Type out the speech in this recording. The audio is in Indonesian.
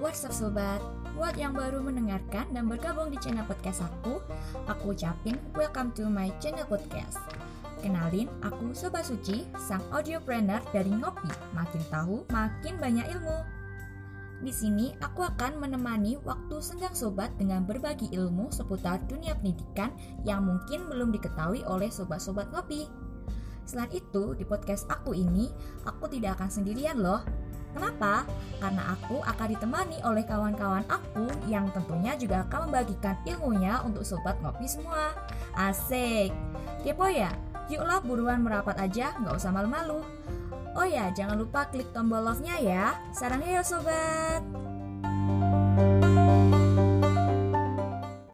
What's up sobat? Buat yang baru mendengarkan dan bergabung di channel podcast aku, aku ucapin welcome to my channel podcast. Kenalin, aku Sobat Suci, sang audiopreneur dari Ngopi. Makin tahu, makin banyak ilmu. Di sini aku akan menemani waktu senggang sobat dengan berbagi ilmu seputar dunia pendidikan yang mungkin belum diketahui oleh sobat-sobat ngopi. Selain itu, di podcast aku ini, aku tidak akan sendirian loh. Kenapa? Karena aku akan ditemani oleh kawan-kawan aku yang tentunya juga akan membagikan ilmunya untuk sobat ngopi semua. Asik! Kepo ya? Yuklah buruan merapat aja, nggak usah malu-malu. Oh ya, jangan lupa klik tombol love-nya ya. Sarangnya ya sobat!